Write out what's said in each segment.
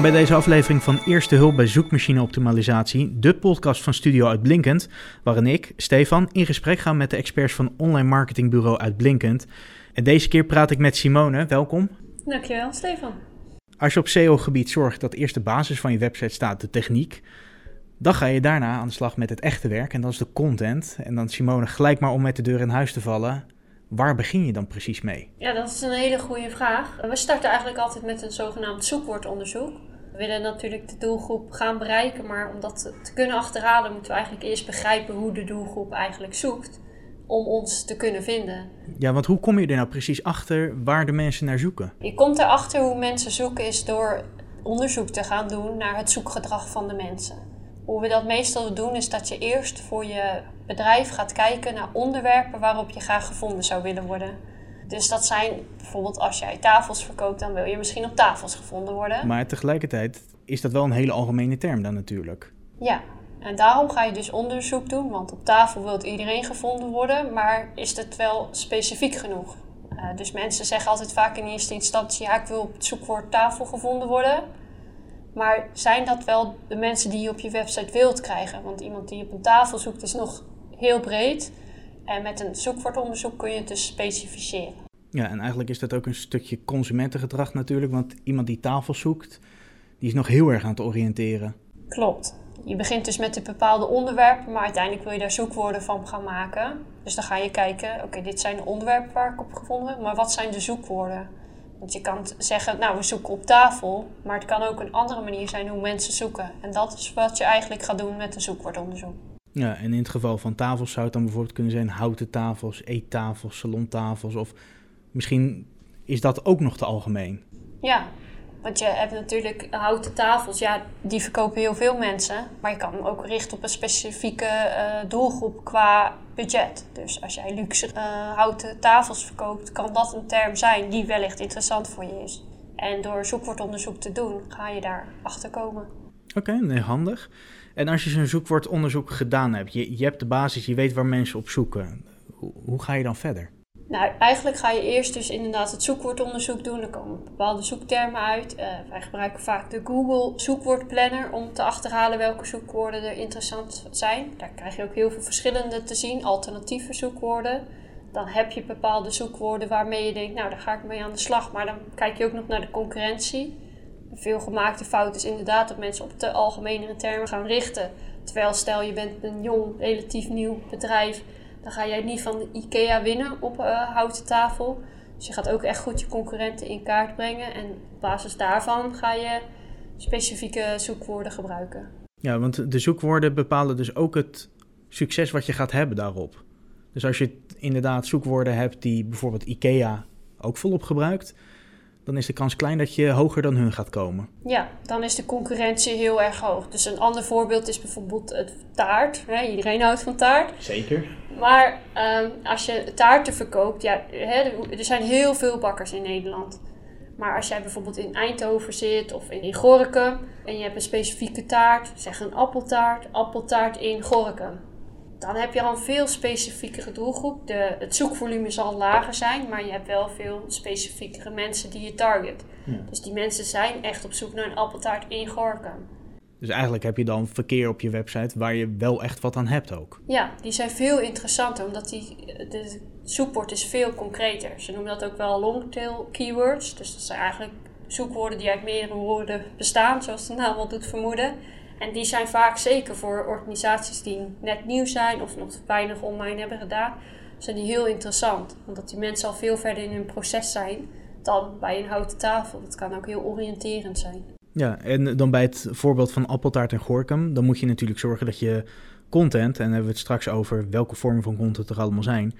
Welkom bij deze aflevering van Eerste Hulp bij Zoekmachine Optimalisatie, de podcast van Studio Uitblinkend, waarin ik, Stefan, in gesprek ga met de experts van online marketingbureau Uitblinkend. En deze keer praat ik met Simone. Welkom. Dankjewel, Stefan. Als je op SEO-gebied zorgt dat eerst de basis van je website staat, de techniek, dan ga je daarna aan de slag met het echte werk en dat is de content. En dan Simone gelijk maar om met de deur in huis te vallen. Waar begin je dan precies mee? Ja, dat is een hele goede vraag. We starten eigenlijk altijd met een zogenaamd zoekwoordonderzoek. We willen natuurlijk de doelgroep gaan bereiken, maar om dat te kunnen achterhalen moeten we eigenlijk eerst begrijpen hoe de doelgroep eigenlijk zoekt om ons te kunnen vinden. Ja, want hoe kom je er nou precies achter waar de mensen naar zoeken? Je komt erachter hoe mensen zoeken is door onderzoek te gaan doen naar het zoekgedrag van de mensen. Hoe we dat meestal doen is dat je eerst voor je bedrijf gaat kijken naar onderwerpen waarop je graag gevonden zou willen worden. Dus dat zijn bijvoorbeeld als jij tafels verkoopt, dan wil je misschien op tafels gevonden worden. Maar tegelijkertijd is dat wel een hele algemene term dan natuurlijk. Ja, en daarom ga je dus onderzoek doen, want op tafel wil iedereen gevonden worden, maar is het wel specifiek genoeg? Uh, dus mensen zeggen altijd vaak in eerste instantie, ja, ik wil op het zoekwoord tafel gevonden worden. Maar zijn dat wel de mensen die je op je website wilt krijgen? Want iemand die op een tafel zoekt is nog heel breed. En met een zoekwoordonderzoek kun je het dus specificeren. Ja, en eigenlijk is dat ook een stukje consumentengedrag natuurlijk. Want iemand die tafel zoekt, die is nog heel erg aan het oriënteren. Klopt. Je begint dus met een bepaalde onderwerpen, maar uiteindelijk wil je daar zoekwoorden van gaan maken. Dus dan ga je kijken, oké, dit zijn de onderwerpen waar ik op gevonden heb, maar wat zijn de zoekwoorden? Want je kan zeggen, nou, we zoeken op tafel, maar het kan ook een andere manier zijn hoe mensen zoeken. En dat is wat je eigenlijk gaat doen met een zoekwoordonderzoek. Ja, en in het geval van tafels zou het dan bijvoorbeeld kunnen zijn houten tafels, eettafels, salontafels of misschien is dat ook nog te algemeen. Ja, want je hebt natuurlijk houten tafels, ja, die verkopen heel veel mensen. Maar je kan hem ook richten op een specifieke uh, doelgroep qua budget. Dus als jij luxe uh, houten tafels verkoopt, kan dat een term zijn die wellicht interessant voor je is. En door zoekwoordonderzoek te doen, ga je daar achter komen. Oké, nee, handig. En als je zo'n zoekwoordonderzoek gedaan hebt, je, je hebt de basis, je weet waar mensen op zoeken. Hoe, hoe ga je dan verder? Nou, eigenlijk ga je eerst dus inderdaad het zoekwoordonderzoek doen. Er komen bepaalde zoektermen uit. Uh, wij gebruiken vaak de Google zoekwoordplanner om te achterhalen welke zoekwoorden er interessant zijn. Daar krijg je ook heel veel verschillende te zien, alternatieve zoekwoorden. Dan heb je bepaalde zoekwoorden waarmee je denkt, nou daar ga ik mee aan de slag. Maar dan kijk je ook nog naar de concurrentie. Veel gemaakte fout is inderdaad dat mensen op de algemenere termen gaan richten. Terwijl stel je bent een jong, relatief nieuw bedrijf dan ga jij niet van de IKEA winnen op uh, houten tafel. Dus je gaat ook echt goed je concurrenten in kaart brengen. En op basis daarvan ga je specifieke zoekwoorden gebruiken. Ja, want de zoekwoorden bepalen dus ook het succes wat je gaat hebben daarop. Dus als je inderdaad zoekwoorden hebt die bijvoorbeeld IKEA ook volop gebruikt, dan is de kans klein dat je hoger dan hun gaat komen. Ja, dan is de concurrentie heel erg hoog. Dus een ander voorbeeld is bijvoorbeeld het taart. Iedereen houdt van taart. Zeker. Maar um, als je taarten verkoopt, ja, er zijn heel veel bakkers in Nederland. Maar als jij bijvoorbeeld in Eindhoven zit of in Gorinchem en je hebt een specifieke taart, zeg een appeltaart, appeltaart in Gorinchem dan heb je al een veel specifiekere doelgroep. De, het zoekvolume zal lager zijn, maar je hebt wel veel specifiekere mensen die je target. Dus die mensen zijn echt op zoek naar een appeltaart in Gorkum. Dus eigenlijk heb je dan verkeer op je website waar je wel echt wat aan hebt ook. Ja, die zijn veel interessanter, omdat die, de zoekwoord is veel concreter. Ze noemen dat ook wel longtail keywords. Dus dat zijn eigenlijk zoekwoorden die uit meerdere woorden bestaan, zoals de naam al doet vermoeden. En die zijn vaak zeker voor organisaties die net nieuw zijn of nog weinig online hebben gedaan, zijn die heel interessant. Omdat die mensen al veel verder in hun proces zijn dan bij een houten tafel. Dat kan ook heel oriënterend zijn. Ja, en dan bij het voorbeeld van appeltaart en gorkum, dan moet je natuurlijk zorgen dat je content, en dan hebben we het straks over welke vormen van content er allemaal zijn,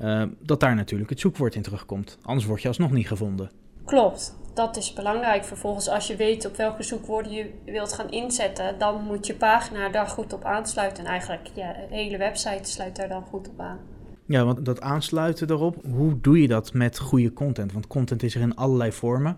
uh, dat daar natuurlijk het zoekwoord in terugkomt. Anders word je alsnog niet gevonden. Klopt dat is belangrijk. Vervolgens, als je weet op welke zoekwoorden je wilt gaan inzetten, dan moet je pagina daar goed op aansluiten. En eigenlijk je hele website sluit daar dan goed op aan. Ja, want dat aansluiten erop, hoe doe je dat met goede content? Want content is er in allerlei vormen.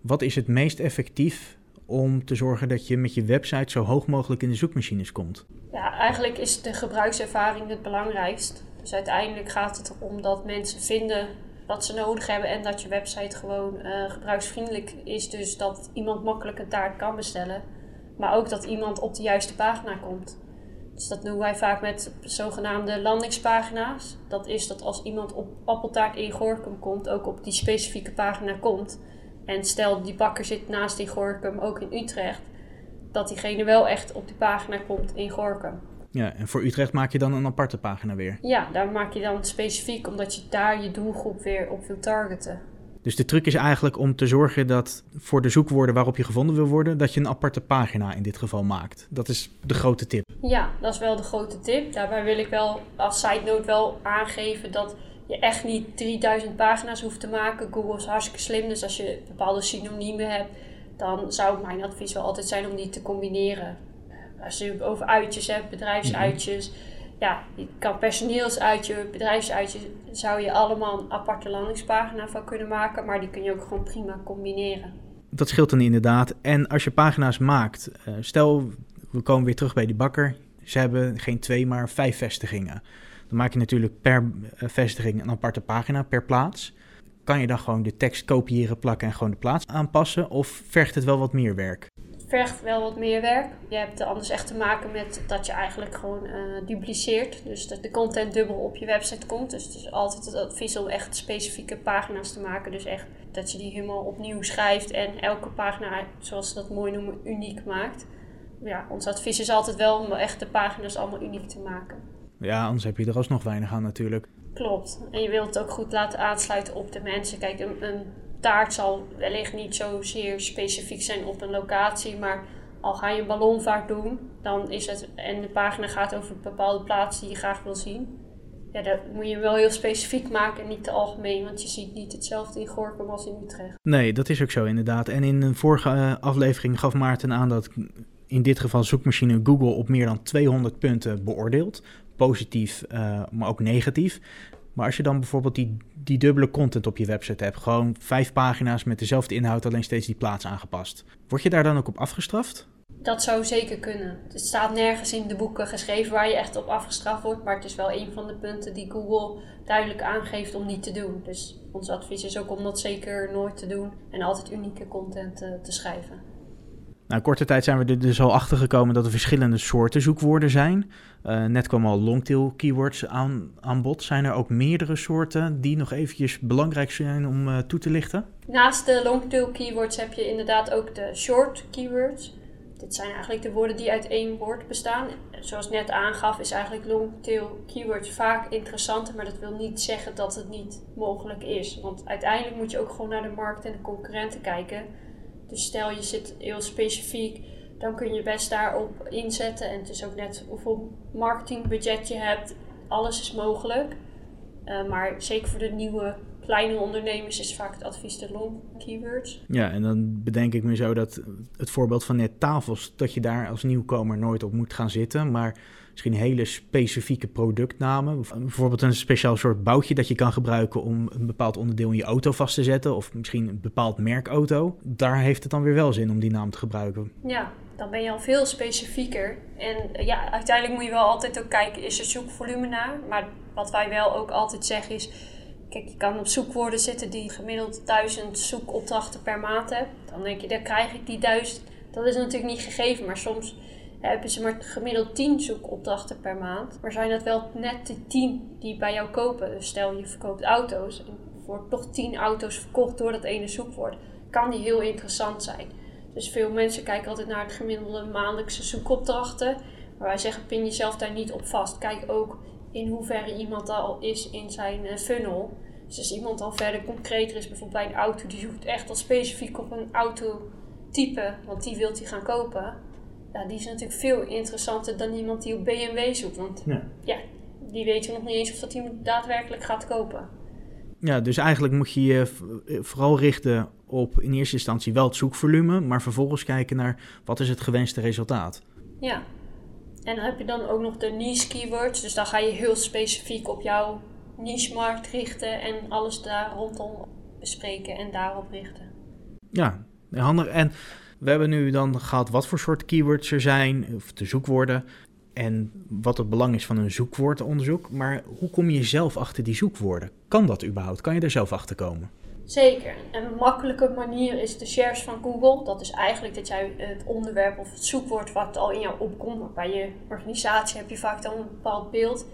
Wat is het meest effectief om te zorgen dat je met je website zo hoog mogelijk in de zoekmachines komt? Ja, eigenlijk is de gebruikservaring het belangrijkst. Dus uiteindelijk gaat het erom dat mensen vinden wat ze nodig hebben en dat je website gewoon uh, gebruiksvriendelijk is. Dus dat iemand makkelijk een taart kan bestellen. Maar ook dat iemand op de juiste pagina komt. Dus dat doen wij vaak met zogenaamde landingspagina's. Dat is dat als iemand op appeltaart in Gorkum komt, ook op die specifieke pagina komt. En stel die bakker zit naast die Gorkum ook in Utrecht, dat diegene wel echt op die pagina komt in Gorkum. Ja, en voor Utrecht maak je dan een aparte pagina weer? Ja, daar maak je dan specifiek, omdat je daar je doelgroep weer op wil targeten. Dus de truc is eigenlijk om te zorgen dat voor de zoekwoorden waarop je gevonden wil worden, dat je een aparte pagina in dit geval maakt. Dat is de grote tip. Ja, dat is wel de grote tip. Daarbij wil ik wel als side note wel aangeven dat je echt niet 3000 pagina's hoeft te maken. Google is hartstikke slim, dus als je bepaalde synoniemen hebt, dan zou mijn advies wel altijd zijn om die te combineren. Als je het over uitjes hebt, bedrijfsuitjes. Mhm ja, je kan personeelsuitje, bedrijfsuitje, zou je allemaal een aparte landingspagina van kunnen maken, maar die kun je ook gewoon prima combineren. Dat scheelt dan inderdaad. En als je pagina's maakt, uh, stel we komen weer terug bij die bakker, ze hebben geen twee, maar vijf vestigingen. Dan maak je natuurlijk per eh, vestiging een aparte pagina per plaats. Kan je dan gewoon de tekst kopiëren, plakken en gewoon de plaats aanpassen? Of vergt het wel wat meer werk? Vergt wel wat meer werk. Je hebt anders echt te maken met dat je eigenlijk gewoon uh, dupliceert. Dus dat de content dubbel op je website komt. Dus het is altijd het advies om echt specifieke pagina's te maken. Dus echt dat je die helemaal opnieuw schrijft en elke pagina, zoals ze dat mooi noemen, uniek maakt. Ja, ons advies is altijd wel om echt de pagina's allemaal uniek te maken. Ja, anders heb je er alsnog weinig aan natuurlijk. Klopt. En je wilt het ook goed laten aansluiten op de mensen. Kijk, een, een taart zal wellicht niet zozeer specifiek zijn op een locatie, maar al ga je een ballonvaart doen, dan is het, en de pagina gaat over bepaalde plaats die je graag wil zien, ja, dat moet je wel heel specifiek maken en niet te algemeen, want je ziet niet hetzelfde in Gorkum als in Utrecht. Nee, dat is ook zo inderdaad. En in een vorige eh, aflevering gaf Maarten aan dat in dit geval zoekmachine Google op meer dan 200 punten beoordeelt. Positief, uh, maar ook negatief. Maar als je dan bijvoorbeeld die, die dubbele content op je website hebt, gewoon vijf pagina's met dezelfde inhoud, alleen steeds die plaats aangepast, word je daar dan ook op afgestraft? Dat zou zeker kunnen. Het staat nergens in de boeken geschreven waar je echt op afgestraft wordt, maar het is wel een van de punten die Google duidelijk aangeeft om niet te doen. Dus ons advies is ook om dat zeker nooit te doen en altijd unieke content uh, te schrijven. Nou, korte tijd zijn we er dus al achter gekomen dat er verschillende soorten zoekwoorden zijn. Uh, net kwam al longtail keywords aan, bod. Zijn er ook meerdere soorten die nog eventjes belangrijk zijn om uh, toe te lichten? Naast de longtail keywords heb je inderdaad ook de short keywords. Dit zijn eigenlijk de woorden die uit één woord bestaan. Zoals net aangaf is eigenlijk longtail keywords vaak interessanter, maar dat wil niet zeggen dat het niet mogelijk is. Want uiteindelijk moet je ook gewoon naar de markt en de concurrenten kijken dus stel je zit heel specifiek, dan kun je best daarop inzetten. En het is ook net hoeveel marketingbudget je hebt. Alles is mogelijk. Uh, maar zeker voor de nieuwe kleine ondernemers is vaak het advies de long keywords. Ja, en dan bedenk ik me zo dat het voorbeeld van net tafels, dat je daar als nieuwkomer nooit op moet gaan zitten. Maar misschien hele specifieke productnamen. Bijvoorbeeld een speciaal soort boutje dat je kan gebruiken om een bepaald onderdeel in je auto vast te zetten. Of misschien een bepaald merk auto. Daar heeft het dan weer wel zin om die naam te gebruiken. Ja, dan ben je al veel specifieker. En ja, uiteindelijk moet je wel altijd ook kijken, is er zoekvolume naar? Maar wat wij wel ook altijd zeggen is, kijk, je kan op zoekwoorden zitten die gemiddeld duizend zoekopdrachten per maand hebben. Dan denk je, dan krijg ik die duizend. Dat is natuurlijk niet gegeven, maar soms hebben ze maar gemiddeld 10 zoekopdrachten per maand. Maar zijn dat wel net de 10 die bij jou kopen? Dus stel je verkoopt auto's en wordt toch 10 auto's verkocht door dat ene zoekwoord. Kan die heel interessant zijn. Dus veel mensen kijken altijd naar het gemiddelde maandelijkse zoekopdrachten. Maar wij zeggen, pin jezelf daar niet op vast. Kijk ook in hoeverre iemand al is in zijn eh, funnel. Dus als iemand al verder concreter is, bijvoorbeeld bij een auto, die zoekt echt al specifiek op een autotype, want die wilt hij gaan kopen ja, die is natuurlijk veel interessanter dan iemand die op BMW zoekt. Want ja, ja die weet je nog niet eens of dat iemand daadwerkelijk gaat kopen. Ja, dus eigenlijk moet je je vooral richten op in eerste instantie wel het zoekvolume, maar vervolgens kijken naar wat is het gewenste resultaat. Ja, en dan heb je dan ook nog de niche keywords. Dus dan ga je heel specifiek op jouw niche-markt richten en alles daar rondom bespreken en daarop richten. Ja, handig. En we hebben nu dan gehad wat voor soort keywords er zijn, of de zoekwoorden. en wat het belang is van een zoekwoordonderzoek. Maar hoe kom je zelf achter die zoekwoorden? Kan dat überhaupt? Kan je er zelf achter komen? Zeker. Een makkelijke manier is de shares van Google. Dat is eigenlijk dat jij het onderwerp of het zoekwoord wat al in jou opkomt. Bij je organisatie heb je vaak dan een bepaald beeld.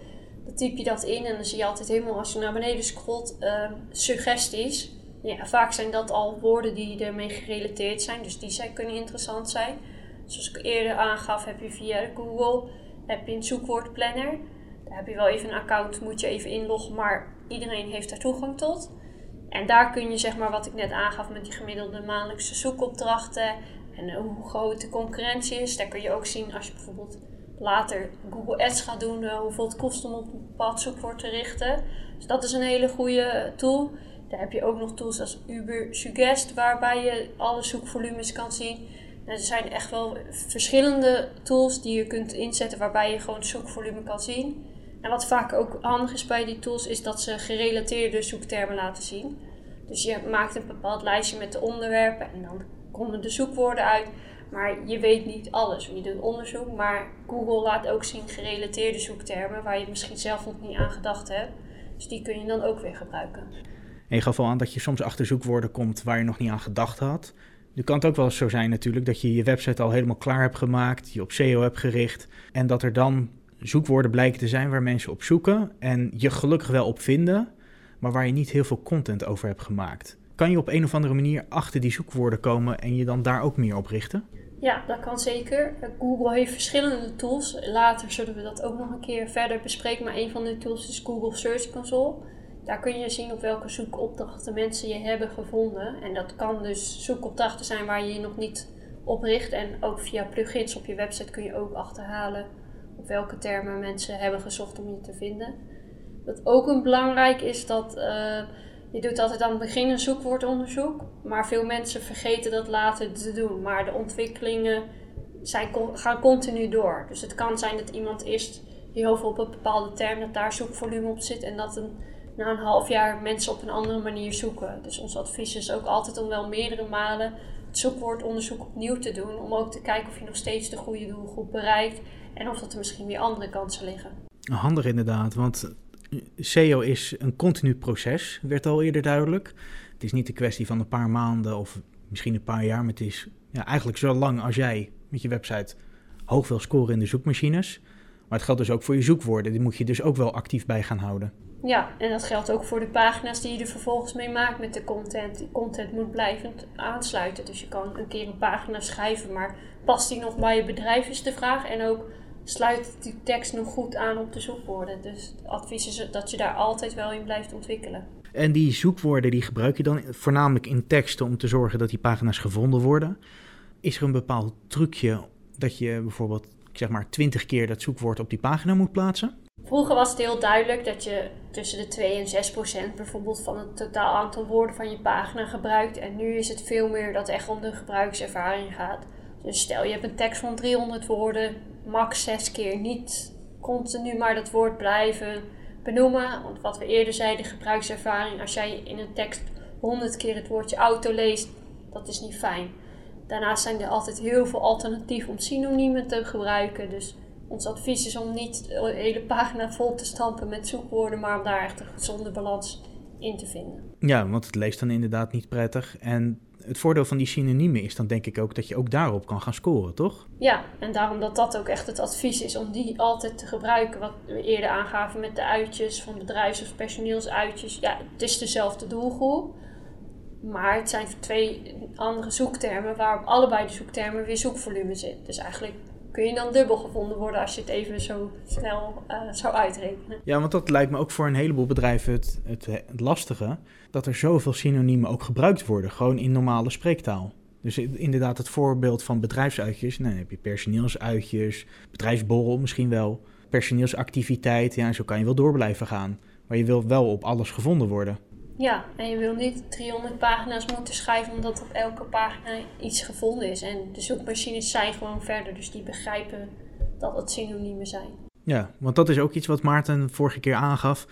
Dan typ je dat in en dan zie je altijd helemaal als je naar beneden scrolt uh, suggesties. Ja, vaak zijn dat al woorden die ermee gerelateerd zijn, dus die zijn, kunnen interessant zijn. Zoals ik eerder aangaf, heb je via Google heb je een zoekwoordplanner. Daar heb je wel even een account, moet je even inloggen, maar iedereen heeft daar toegang tot. En daar kun je, zeg maar, wat ik net aangaf met die gemiddelde maandelijkse zoekopdrachten en hoe groot de concurrentie is. Daar kun je ook zien als je bijvoorbeeld later Google Ads gaat doen, uh, hoeveel het kost om op een bepaald zoekwoord te richten. Dus dat is een hele goede tool. Daar heb je ook nog tools als Uber Suggest, waarbij je alle zoekvolumes kan zien. er zijn echt wel verschillende tools die je kunt inzetten waarbij je gewoon zoekvolume kan zien. En wat vaak ook handig is bij die tools, is dat ze gerelateerde zoektermen laten zien. Dus je maakt een bepaald lijstje met de onderwerpen en dan komen de zoekwoorden uit. Maar je weet niet alles. Je doet onderzoek, maar Google laat ook zien gerelateerde zoektermen waar je misschien zelf nog niet aan gedacht hebt. Dus die kun je dan ook weer gebruiken. En je gaf al aan dat je soms achter zoekwoorden komt waar je nog niet aan gedacht had. Nu kan het ook wel eens zo zijn natuurlijk dat je je website al helemaal klaar hebt gemaakt, je op SEO hebt gericht en dat er dan zoekwoorden blijken te zijn waar mensen op zoeken en je gelukkig wel op vinden, maar waar je niet heel veel content over hebt gemaakt. Kan je op een of andere manier achter die zoekwoorden komen en je dan daar ook meer op richten? Ja, dat kan zeker. Google heeft verschillende tools. Later zullen we dat ook nog een keer verder bespreken. Maar een van de tools is Google Search Console. Daar kun je zien op welke zoekopdrachten mensen je hebben gevonden. En dat kan dus zoekopdrachten zijn waar je je nog niet op richt. En ook via plugins op je website kun je ook achterhalen op welke termen mensen hebben gezocht om je te vinden. Wat ook een belangrijk is dat uh, je doet altijd aan het begin een zoekwoordonderzoek, maar veel mensen vergeten dat later te doen. Maar de ontwikkelingen zijn, gaan continu door. Dus het kan zijn dat iemand eerst heel veel op een bepaalde term, dat daar zoekvolume op zit en dat een, na een half jaar mensen op een andere manier zoeken. Dus ons advies is ook altijd om wel meerdere malen het zoekwoordonderzoek opnieuw te doen, om ook te kijken of je nog steeds de goede doelgroep bereikt en of dat er misschien weer andere kansen liggen. Handig inderdaad, want SEO is een continu proces, werd al eerder duidelijk. Het is niet een kwestie van een paar maanden of misschien een paar jaar, maar het is ja, eigenlijk zo lang als jij met je website hoog wil scoren in de zoekmachines. Maar het geldt dus ook voor je zoekwoorden. Die moet je dus ook wel actief bij gaan houden. Ja, en dat geldt ook voor de pagina's die je er vervolgens mee maakt met de content. Die content moet blijvend aansluiten. Dus je kan een keer een pagina schrijven, maar past die nog bij je bedrijf is de vraag. En ook sluit die tekst nog goed aan op de zoekwoorden. Dus het advies is dat je daar altijd wel in blijft ontwikkelen. En die zoekwoorden die gebruik je dan voornamelijk in teksten om te zorgen dat die pagina's gevonden worden. Is er een bepaald trucje dat je bijvoorbeeld zeg maar 20 keer dat zoekwoord op die pagina moet plaatsen? Vroeger was het heel duidelijk dat je tussen de 2 en 6 procent bijvoorbeeld van het totaal aantal woorden van je pagina gebruikt. En nu is het veel meer dat echt om de gebruikservaring gaat. Dus stel je hebt een tekst van 300 woorden, max 6 keer niet continu maar dat woord blijven benoemen. Want wat we eerder zeiden, gebruikservaring, als jij in een tekst 100 keer het woordje auto leest, dat is niet fijn. Daarnaast zijn er altijd heel veel alternatieven om synoniemen te gebruiken. Dus ons advies is om niet de hele pagina vol te stampen met zoekwoorden, maar om daar echt een gezonde balans in te vinden. Ja, want het leest dan inderdaad niet prettig. En het voordeel van die synoniemen is dan denk ik ook dat je ook daarop kan gaan scoren, toch? Ja, en daarom dat dat ook echt het advies is om die altijd te gebruiken. Wat we eerder aangaven met de uitjes van bedrijfs- of personeelsuitjes. Ja, het is dezelfde doelgroep. Maar het zijn twee andere zoektermen waar op allebei de zoektermen weer zoekvolume zit. Dus eigenlijk kun je dan dubbel gevonden worden als je het even zo snel uh, zou uitrekenen. Ja, want dat lijkt me ook voor een heleboel bedrijven het, het, het, lastige. Dat er zoveel synoniemen ook gebruikt worden, gewoon in normale spreektaal. Dus inderdaad het voorbeeld van bedrijfsuitjes. Nou, dan heb je personeelsuitjes, bedrijfsborrel misschien wel. Personeelsactiviteit, ja, zo kan je wel door blijven gaan. Maar je wil wel op alles gevonden worden. Ja, en je wil niet 300 pagina's moeten schrijven omdat op elke pagina iets gevonden is. En de zoekmachines zijn gewoon verder, dus die begrijpen dat het synoniemen zijn. Ja, want dat is ook iets wat Maarten vorige keer aangaf.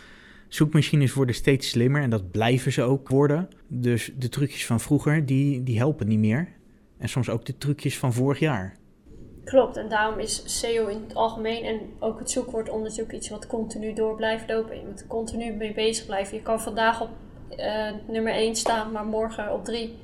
Zoekmachines worden steeds slimmer en dat blijven ze ook worden. Dus de trucjes van vroeger, die, die helpen niet meer. En soms ook de trucjes van vorig jaar. Klopt, en daarom is SEO in het algemeen en ook het zoekwoordonderzoek iets wat continu door blijft lopen. Je moet er continu mee bezig blijven. Je kan vandaag op uh, nummer 1 staan, maar morgen op 3.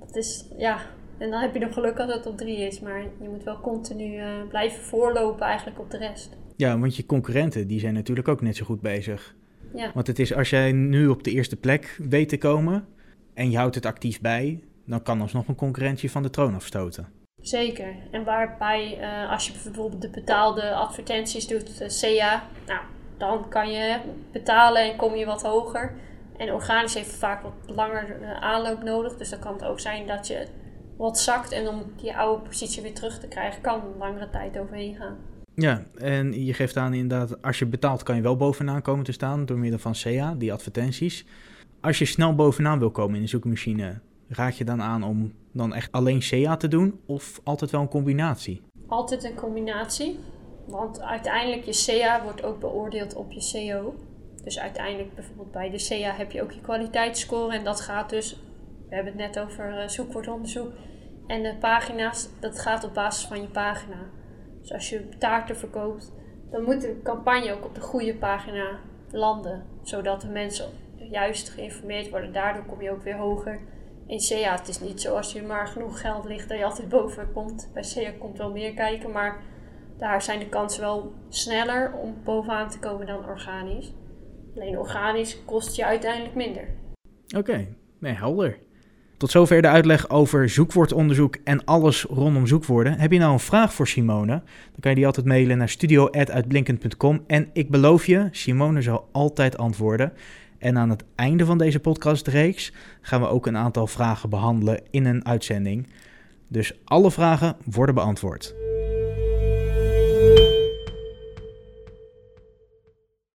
Dat is, ja, en dan heb je nog geluk als het op 3 is. Maar je moet wel continu uh, blijven voorlopen eigenlijk op de rest. Ja, want je concurrenten die zijn natuurlijk ook net zo goed bezig. Ja. Want het is als jij nu op de eerste plek weet te komen en je houdt het actief bij, dan kan alsnog een concurrentie van de troon afstoten. Zeker. En waarbij uh, als je bijvoorbeeld de betaalde advertenties doet, CA, nou, dan kan je betalen en kom je wat hoger. En organisch heeft vaak wat langer uh, aanloop nodig. Dus dan kan het ook zijn dat je wat zakt. En om die oude positie weer terug te krijgen, kan langere tijd overheen gaan. Ja, en je geeft aan inderdaad, als je betaalt kan je wel bovenaan komen te staan door middel van SEA, die advertenties. Als je snel bovenaan wil komen in de zoekmachine, raad je dan aan om dan echt alleen SEA te doen of altijd wel een combinatie? Altijd een combinatie, want uiteindelijk je SEA wordt ook beoordeeld op je SEO. Dus uiteindelijk bijvoorbeeld bij de SEA heb je ook je kwaliteitsscore en dat gaat dus, we hebben het net over uh, zoekwoordonderzoek en de pagina's, dat gaat op basis van je pagina. Dus als je taarten verkoopt, dan moet de campagne ook op de goede pagina landen, zodat de mensen juist geïnformeerd worden. Daardoor kom je ook weer hoger in SEA. Het is niet zo als je maar genoeg geld ligt dat je altijd boven komt. Bij SEA komt wel meer kijken, maar daar zijn de kansen wel sneller om bovenaan te komen dan organisch. Alleen organisch kost je uiteindelijk minder. Oké, nee, helder. Tot zover de uitleg over zoekwoordonderzoek en alles rondom zoekwoorden. Heb je nou een vraag voor Simone? Dan kan je die altijd mailen naar studio.uitblinkend.com. En ik beloof je, Simone zal altijd antwoorden. En aan het einde van deze podcastreeks gaan we ook een aantal vragen behandelen in een uitzending. Dus alle vragen worden beantwoord.